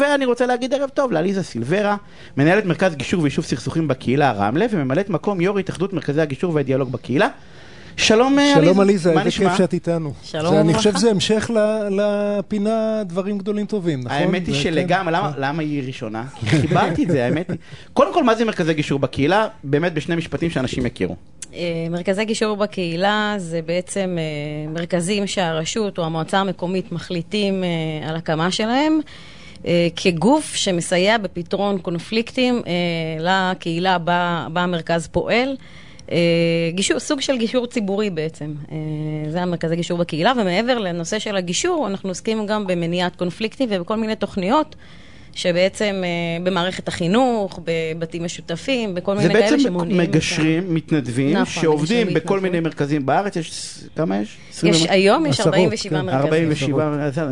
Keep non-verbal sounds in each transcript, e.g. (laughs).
ואני רוצה להגיד ערב טוב לעליזה סילברה, מנהלת מרכז גישור ויישוב סכסוכים בקהילה רמלה וממלאת מקום יו"ר התאחדות מרכזי הגישור והדיאלוג בקהילה. שלום עליזה, שלום עליזה, איזה? כיף שאת איתנו. שלום זה- אני וברכה. חושב שזה המשך ל- לפינה דברים גדולים טובים, נכון? האמת היא זה- שלגמרי, כן. למה- למה היא ראשונה? חיברתי את זה, האמת היא. קודם כל, מה זה מרכזי גישור בקהילה? באמת בשני משפטים שאנשים יכירו. אה, מרכזי גישור בקהילה זה בעצם אה, מרכזים שהרשות או המועצה המקומית מחליטים אה, על הקמה שלהם. אה, כגוף שמסייע בפתרון קונפליקטים אה, לקהילה בה, בה המרכז פועל. אה, גישור, סוג של גישור ציבורי בעצם, אה, זה המרכזי גישור בקהילה, ומעבר לנושא של הגישור, אנחנו עוסקים גם במניעת קונפליקטים ובכל מיני תוכניות שבעצם אה, במערכת החינוך, בבתים משותפים, בכל זה מיני כאלה בעצם שמונעים את ה- מגשרים, מתנדבים, נכון, שעובדים מגשרים בכל מיני. מרכזים בארץ, יש כמה יש? 20 יש? היום יש עשרות, 47 כן. מרכזים. 47, בסדר,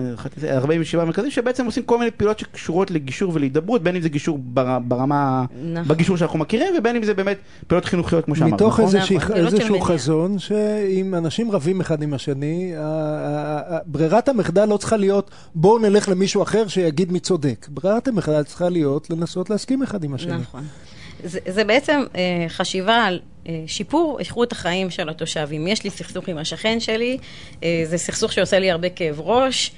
47 מרכזים שבעצם עושים כל מיני פעולות שקשורות לגישור ולהידברות, בין אם זה גישור בר- ברמה, נכון. בגישור שאנחנו מכירים, ובין אם זה באמת פעולות חינוכיות כמו שאמרנו. מתוך נכון? נכון, פעילות איזשהו. חזון, שאם אנשים רבים אחד עם השני, ברירת המחדל לא צריכה להיות בואו נלך למישהו אחר שיגיד מי צודק. ברירת המחדל צריכה להיות לנסות להסכים אחד עם השני. נכון. זה, זה בעצם אה, חשיבה על אה, שיפור איכות החיים של התושבים. יש לי סכסוך עם השכן שלי, אה, זה סכסוך שעושה לי הרבה כאב ראש,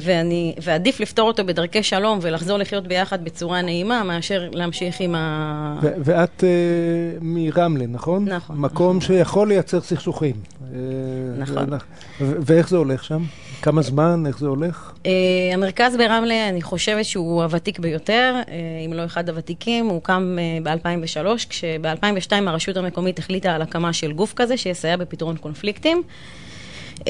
ואני, ועדיף לפתור אותו בדרכי שלום ולחזור לחיות ביחד בצורה נעימה, מאשר להמשיך עם ה... ו- ואת אה, מרמלה, נכון? נכון, מקום נכון. שיכול לייצר סכסוכים. אה, נכון. ו- ואיך זה הולך שם? כמה זמן? איך זה הולך? Uh, המרכז ברמלה, אני חושבת שהוא הוותיק ביותר, uh, אם לא אחד הוותיקים, הוא הוקם uh, ב-2003, כשב-2002 הרשות המקומית החליטה על הקמה של גוף כזה שיסייע בפתרון קונפליקטים. אה,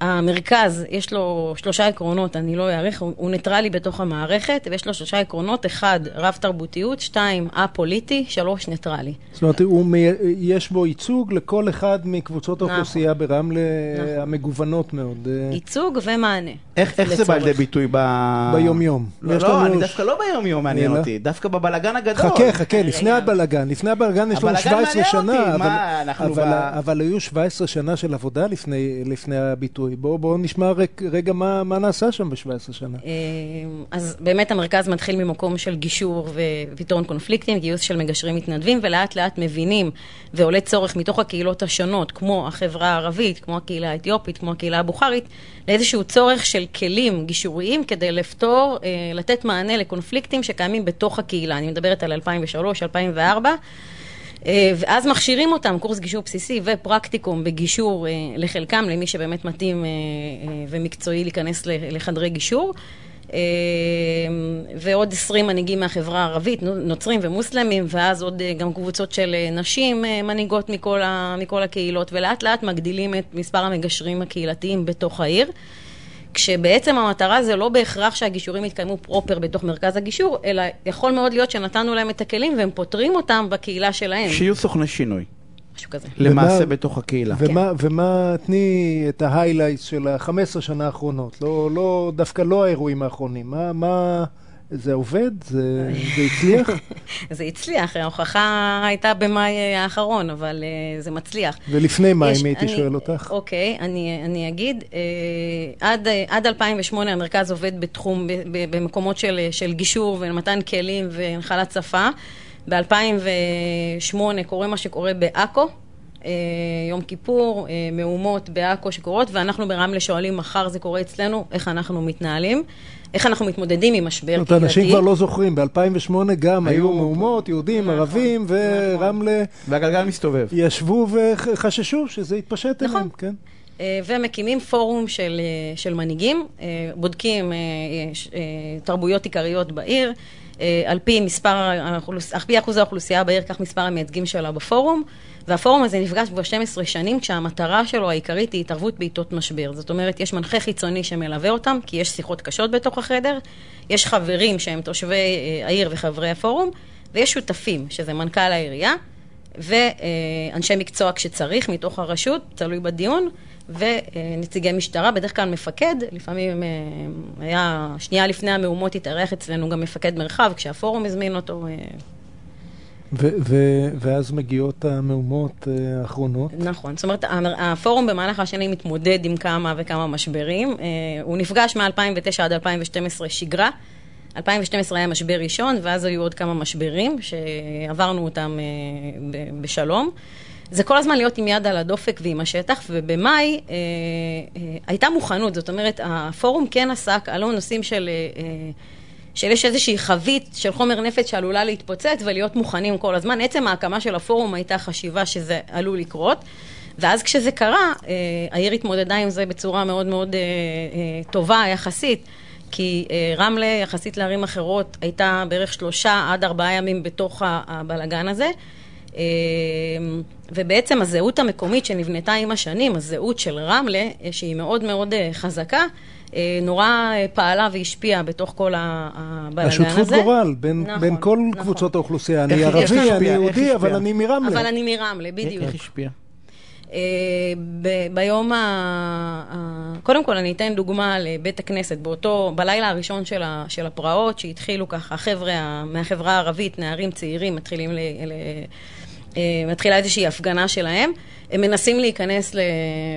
המרכז, יש לו שלושה עקרונות, אני לא אאריך, הוא, הוא ניטרלי בתוך המערכת, ויש לו שלושה עקרונות, אחד, רב-תרבותיות, שתיים, א-פוליטי, שלוש, ניטרלי. זאת אומרת, הוא מי... יש בו ייצוג לכל אחד מקבוצות נכון. האוכלוסייה ברמלה נכון. המגוונות מאוד. אה, ייצוג ומענה. איך איך זה בא לידי. ביטוי ב... ביומיום. לא, יש לא, לנו- אני דווקא לא ביום-יום מעניין אלא? אותי, דווקא בבלגן הגדול. חכה, חכה, לפני רגע. הבלגן. לפני הבלגן יש לנו הבלגן 17 מעניין שנה, אותי, אבל- מה, אנחנו אבל- ב- אבל היו 17 שנה של עבודה לפני לפני הביטוי. בואו בואו נשמע רק- רגע מה מה נעשה שם ב-17 שנה. אה, אז באמת המרכז מתחיל ממקום של גישור ופתרון קונפליקטים, גיוס של מגשרים מתנדבים, ולאט לאט מבינים ועולה צורך מתוך הקהילות השונות, כמו החברה הערבית, כמו הקהילה האתיופית, כמו הקהילה הבוכרית, לאיזשהו צורך של כלים גישוריים כדי לפתור, אה, לתת מענה לקונפליקטים שקיימים בתוך הקהילה. אני מדברת על 2003, 2004. אה, ואז מכשירים אותם, קורס גישור בסיסי ופרקטיקום בגישור אה, לחלקם, למי שבאמת מתאים אה, אה, ומקצועי להיכנס לחדרי גישור. אה, ועוד 20 מנהיגים מהחברה הערבית, נו- נוצרים ומוסלמים, ואז עוד אה, גם קבוצות של אה, נשים אה, מנהיגות מכל, ה, מכל הקהילות, ולאט לאט מגדילים את מספר המגשרים הקהילתיים בתוך העיר. כשבעצם המטרה זה לא בהכרח שהגישורים יתקיימו פרופר בתוך מרכז הגישור, אלא יכול מאוד להיות שנתנו להם את הכלים והם פותרים אותם בקהילה שלהם, שיהיו סוכני שינוי, משהו כזה. למעשה ומה- בתוך הקהילה. ומה, ומה, תני את ההיילייטס של ה-15 שנה האחרונות, לא, לא, דווקא לא האירועים האחרונים. מה, מה, זה עובד? זה, זה הצליח? (laughs) (laughs) זה הצליח, ההוכחה הייתה במאי אה, האחרון, אבל אה, זה מצליח. ולפני מה, יש- אם הייתי שואל אותך? אוקיי, אני, אני אגיד, אה, עד, אה, עד 2008 המרכז עובד בתחום, ב, ב, במקומות של, של גישור ומתן כלים והנחלת שפה. ב-2008 קורה מה שקורה בעכו. אה, יום כיפור, אה, מהומות בעכו שקורות, ואנחנו ברמלה שואלים, מחר זה קורה אצלנו, איך אנחנו מתנהלים, איך אנחנו מתמודדים עם משבר זאת אומרת, קהילתי. אנשים כבר לא זוכרים, ב-2008 גם היו מהומות, יהודים, נכון, ערבים, ורמלה והגלגל מסתובב. ישבו וחששו שזה יתפשט נכון. אליהם, כן? אה, ומקימים פורום של, של מנהיגים, בודקים תרבויות עיקריות בעיר, על פי מספר, על פי אחוז האוכלוסייה בעיר, כך מספר המייצגים שלה בפורום, והפורום הזה נפגש כבר 12 שנים, כשהמטרה שלו העיקרית היא התערבות בעיתות משבר. זאת אומרת, יש מנחה חיצוני שמלווה אותם, כי יש שיחות קשות בתוך החדר, יש חברים שהם תושבי אה, העיר וחברי הפורום, ויש שותפים, שזה מנכ"ל העירייה, ואנשי מקצוע כשצריך, מתוך הרשות, תלוי בדיון, ונציגי משטרה, בדרך כלל מפקד, לפעמים אה, היה, שנייה לפני המהומות התארח אצלנו גם מפקד מרחב, כשהפורום הזמין אותו. ו- ו- ואז מגיעות המהומות אה, האחרונות. נכון, זאת אומרת, הפורום במהלך השנים מתמודד עם כמה וכמה משברים. אה, הוא נפגש מ-2009 עד 2012 שגרה. 2012 היה משבר ראשון, ואז היו עוד כמה משברים שעברנו אותם אה, ב- בשלום. זה כל הזמן להיות עם יד על הדופק ועם השטח, ובמאי אה, אה, הייתה מוכנות, זאת אומרת, הפורום כן עסק, עלו נושאים של... אה, אה, של יש איזושהי חבית של חומר נפץ שעלולה להתפוצץ ולהיות מוכנים כל הזמן. עצם ההקמה של הפורום הייתה חשיבה שזה עלול לקרות. ואז כשזה קרה, אה, העיר התמודדה עם זה בצורה מאוד מאוד אה, אה, טובה יחסית, כי אה, רמלה, יחסית לערים אחרות, הייתה בערך שלושה עד ארבעה ימים בתוך הבלגן הזה. אה, ובעצם הזהות המקומית שנבנתה עם השנים, הזהות של רמלה, אה, שהיא מאוד מאוד אה, חזקה, נורא אה, פעלה והשפיעה בתוך כל הבלגן הזה. השותפות גורל בין, נכון, בין כל נכון. קבוצות האוכלוסייה. אני ערבי, השפיעה? אני יהודי, השפיעה? אבל אני מרמלה. אבל אני מרמלה, בדיוק. איך השפיע? אה, ב- ביום ה... ה... קודם כל, אני אתן דוגמה לבית הכנסת. באותו, בלילה הראשון של, ה... של הפרעות, שהתחילו ככה, חבר'ה ה- מהחברה הערבית, נערים צעירים, מתחילים ל... ל... אה, מתחילה איזושהי הפגנה שלהם. הם מנסים להיכנס, ל...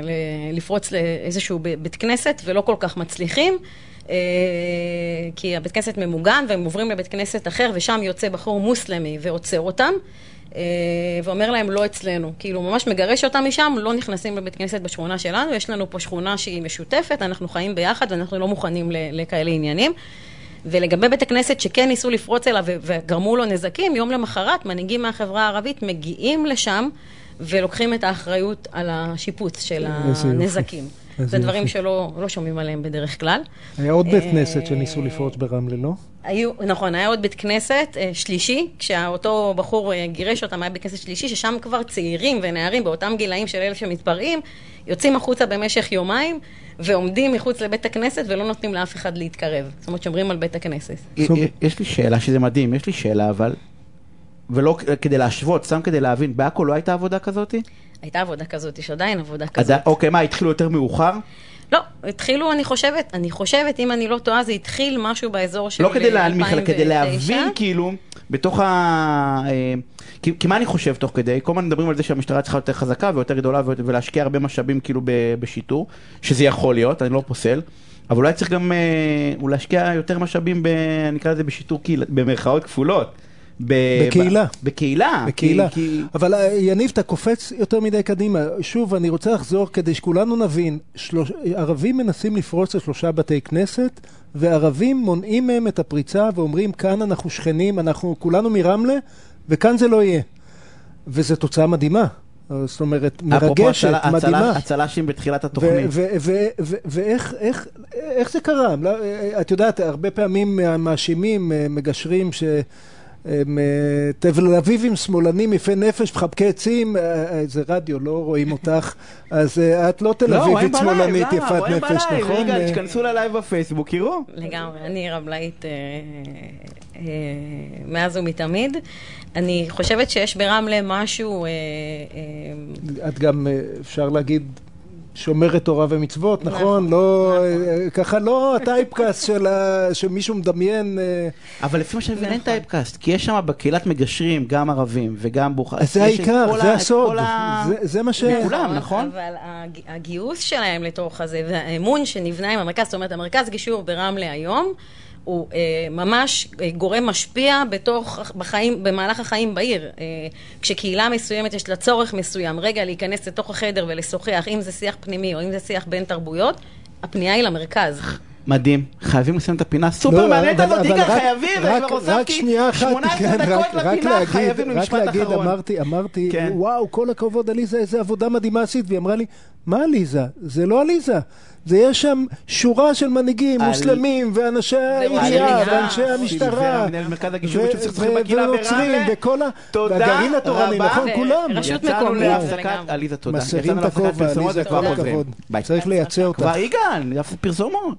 ל... לפרוץ לאיזשהו בית כנסת, ולא כל כך מצליחים. אה, כי הבית כנסת ממוגן, והם עוברים לבית כנסת אחר, ושם יוצא בחור מוסלמי ועוצר אותם. אה, ואומר להם, לא אצלנו. כאילו, ממש מגרש אותם משם, לא נכנסים לבית כנסת בשכונה שלנו, יש לנו פה שכונה שהיא משותפת, אנחנו חיים ביחד ואנחנו לא מוכנים לכאלה עניינים. ולגבי בית הכנסת שכן ניסו לפרוץ אליו וגרמו לו נזקים, יום למחרת מנהיגים מהחברה הערבית מגיעים לשם ולוקחים את האחריות על השיפוץ של. הנזקים. זה דברים. שלא לא שומעים עליהם בדרך כלל. היה עוד בית אה, כנסת שניסו לפרוץ ברמלה, לא? היו, נכון, היה עוד בית כנסת אה, שלישי, כשאותו בחור אה, גירש אותם, היה בית כנסת שלישי, ששם כבר צעירים ונערים באותם גילאים של אלה שמתפרעים, יוצאים החוצה במשך יומיים ועומדים מחוץ לבית הכנסת ולא נותנים לאף אחד להתקרב. זאת אומרת, שומרים על בית הכנסת. יש לי שאלה, שזה מדהים, יש לי שאלה, אבל... ולא כדי להשוות, סתם כדי להבין, בעכו לא הייתה עבודה כזאת? הייתה עבודה כזאת, יש עדיין עבודה כזאת. עדי- אוקיי, מה, התחילו יותר מאוחר? לא, התחילו, אני חושבת, אני חושבת, אם אני לא טועה, זה התחיל משהו באזור של לא כדי להנמיך, אלא 2009. כדי להבין כאילו, בתוך ה... אה, כי, כי מה אני חושב תוך כדי? כל הזמן מדברים על זה שהמשטרה צריכה יותר חזקה ויותר גדולה ולהשקיע הרבה משאבים כאילו בשיטור, שזה יכול להיות, אני לא פוסל, אבל אולי צריך גם אה, להשקיע יותר משאבים, ב, אני אקרא לזה בשיטור קהילה, במרכאות כפולות. בקהילה. בקהילה. בקהילה. כי. אבל אה, יניב, אתה קופץ יותר מדי קדימה. שוב, אני רוצה לחזור כדי שכולנו נבין. שלוש... ערבים מנסים לפרוץ לשלושה בתי כנסת, וערבים מונעים מהם את הפריצה ואומרים, כאן אנחנו שכנים, אנחנו כולנו מרמלה, וכאן זה לא יהיה. וזו תוצאה מדהימה. זאת אומרת, אפרופו מרגשת, הצלה- מדהימה. הצל"שים בתחילת התוכנית. ואיך איך, איך זה קרה? לא, את יודעת, הרבה פעמים מאשימים אה, מגשרים ש... הם אה, תל אביבים שמאלנים יפי נפש, מחבקי עצים, אה, אה, זה רדיו, לא רואים אותך, אז את לא תל לא, אביבית שמאלנית? יפת נפש. נכון? רגע, תיכנסו ללייב בפייסבוק, יראו. לגמרי, אני רמלאית אה, מאז ומתמיד. אני חושבת שיש ברמלה משהו... את גם, אפשר להגיד, שומרת תורה ומצוות, נכון? נכון, לא, נכון. אה, ככה לא הטייפקאסט של ה- שמישהו מדמיין. אה, אבל לפי מה שאני מבין אין נכון. טייפקאסט, כי יש שם בקהילת מגשרים גם ערבים וגם בוכר. אז זה העיקר, זה הסוד, זה- מה ש... כולם, נכון? אבל הג- הגיוס שלהם לתוך הזה, והאמון שנבנה עם המרכז, זאת אומרת, המרכז גישור ברמלה היום, הוא אה, ממש אה, גורם משפיע בתוך, בחיים, במהלך החיים בעיר. אה, כשקהילה מסוימת יש לה צורך מסוים, רגע להיכנס לתוך החדר ולשוחח, אם זה שיח פנימי או אם זה שיח בין תרבויות, הפנייה היא למרכז. מדהים, חייבים לסיים את הפינה סופר מעניינת הזאת, יגאל, רק- חייבים, רק- אני כבר רק הוספתי שנייה אחת, 18 כן, דקות רק- רק לפינה, להגיד- חייבים רק למשפט להגיד, אחרון. אמרתי, אמרתי, כן. וואו, כל הכבוד, עליזה, איזה עבודה מדהימה עשית, והיא אמרה לי, מה עליזה? זה לא עליזה. זה יש שם שורה של מנהיגים, על- מוסלמים, ואנשי העירייה, ואנשי המשטרה, ונוצרים. וכל ה... תודה והגרעין התורני. נכון, כולם. רשות יצאנו מקומית. עליזה תודה. מסירים יצאנו את להפסקת הכובע, פרסומות עליזה, וכבר כל חוזרים. הכבוד. צריך לייצא אותה. כבר יגאל, פרסומות.